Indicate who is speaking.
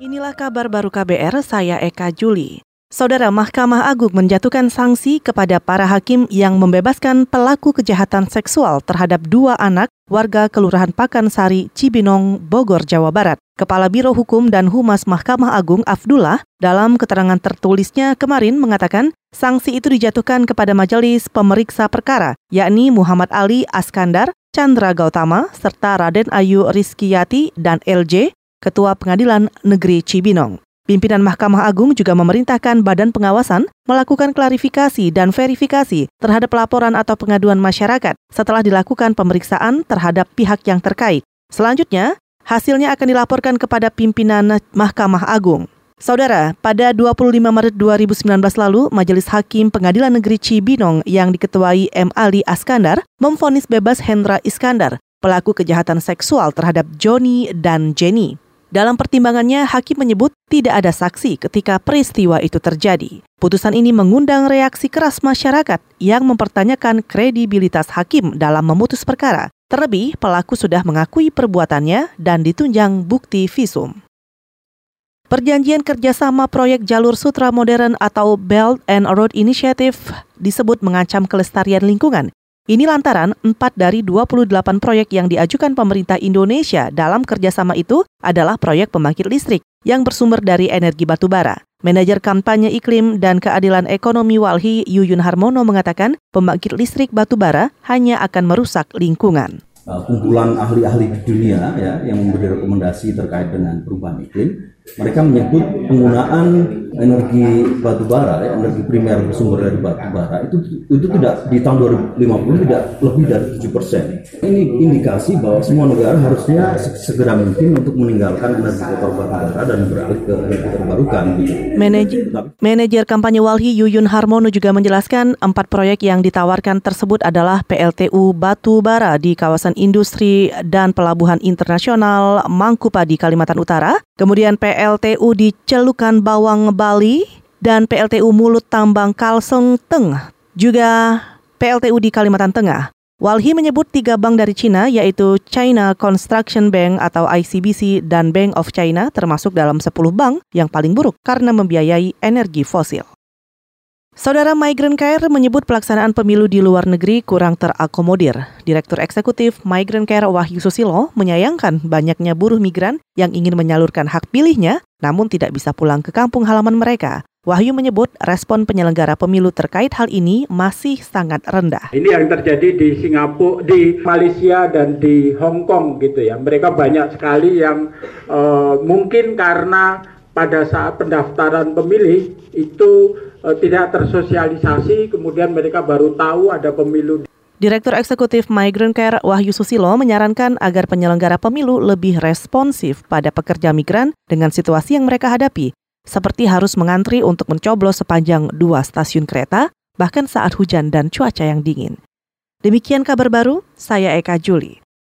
Speaker 1: Inilah kabar baru KBR, saya Eka Juli. Saudara Mahkamah Agung menjatuhkan sanksi kepada para hakim yang membebaskan pelaku kejahatan seksual terhadap dua anak warga Kelurahan Pakansari, Cibinong, Bogor, Jawa Barat. Kepala Biro Hukum dan Humas Mahkamah Agung Abdullah dalam keterangan tertulisnya kemarin mengatakan sanksi itu dijatuhkan kepada majelis pemeriksa perkara, yakni Muhammad Ali Askandar, Chandra Gautama, serta Raden Ayu Rizkiyati dan LJ Ketua Pengadilan Negeri Cibinong. Pimpinan Mahkamah Agung juga memerintahkan Badan Pengawasan melakukan klarifikasi dan verifikasi terhadap laporan atau pengaduan masyarakat setelah dilakukan pemeriksaan terhadap pihak yang terkait. Selanjutnya, hasilnya akan dilaporkan kepada pimpinan Mahkamah Agung. Saudara, pada 25 Maret 2019 lalu, Majelis Hakim Pengadilan Negeri Cibinong yang diketuai M. Ali Askandar memfonis bebas Hendra Iskandar, pelaku kejahatan seksual terhadap Joni dan Jenny. Dalam pertimbangannya, hakim menyebut tidak ada saksi ketika peristiwa itu terjadi. Putusan ini mengundang reaksi keras masyarakat yang mempertanyakan kredibilitas hakim dalam memutus perkara. Terlebih, pelaku sudah mengakui perbuatannya dan ditunjang bukti visum. Perjanjian kerjasama proyek jalur sutra modern atau Belt and Road Initiative disebut mengancam kelestarian lingkungan ini lantaran 4 dari 28 proyek yang diajukan pemerintah Indonesia dalam kerjasama itu adalah proyek pembangkit listrik yang bersumber dari energi batubara. Manajer kampanye iklim dan keadilan ekonomi Walhi Yuyun Harmono mengatakan pembangkit listrik batubara hanya akan merusak lingkungan.
Speaker 2: Kumpulan ahli-ahli dunia ya yang memberi rekomendasi terkait dengan perubahan iklim mereka menyebut penggunaan energi batu bara, ya, energi primer bersumber dari batu bara itu itu tidak di tahun 2050 tidak lebih dari 7 persen. Ini indikasi bahwa semua negara harusnya segera mungkin untuk meninggalkan energi kotor batu bara dan beralih ke energi terbarukan. Gitu.
Speaker 1: Manajer, manajer kampanye Walhi Yuyun Harmono juga menjelaskan empat proyek yang ditawarkan tersebut adalah PLTU batu bara di kawasan industri dan pelabuhan internasional Mangkupa di Kalimantan Utara, kemudian PL PLTU di Celukan Bawang Bali dan PLTU Mulut Tambang Kalseng Teng, juga PLTU di Kalimantan Tengah. Walhi menyebut tiga bank dari Cina yaitu China Construction Bank atau ICBC dan Bank of China termasuk dalam 10 bank yang paling buruk karena membiayai energi fosil. Saudara Migrant Care menyebut pelaksanaan pemilu di luar negeri kurang terakomodir. Direktur Eksekutif Migrant Care Wahyu Susilo menyayangkan banyaknya buruh migran yang ingin menyalurkan hak pilihnya namun tidak bisa pulang ke kampung halaman mereka. Wahyu menyebut respon penyelenggara pemilu terkait hal ini masih sangat rendah.
Speaker 3: Ini yang terjadi di Singapura, di Malaysia dan di Hong Kong gitu ya. Mereka banyak sekali yang uh, mungkin karena pada saat pendaftaran pemilih itu uh, tidak tersosialisasi, kemudian mereka baru tahu ada pemilu.
Speaker 1: Direktur Eksekutif Migrant Care Wahyu Susilo menyarankan agar penyelenggara pemilu lebih responsif pada pekerja migran dengan situasi yang mereka hadapi, seperti harus mengantri untuk mencoblos sepanjang dua stasiun kereta, bahkan saat hujan dan cuaca yang dingin. Demikian kabar baru, saya Eka Juli.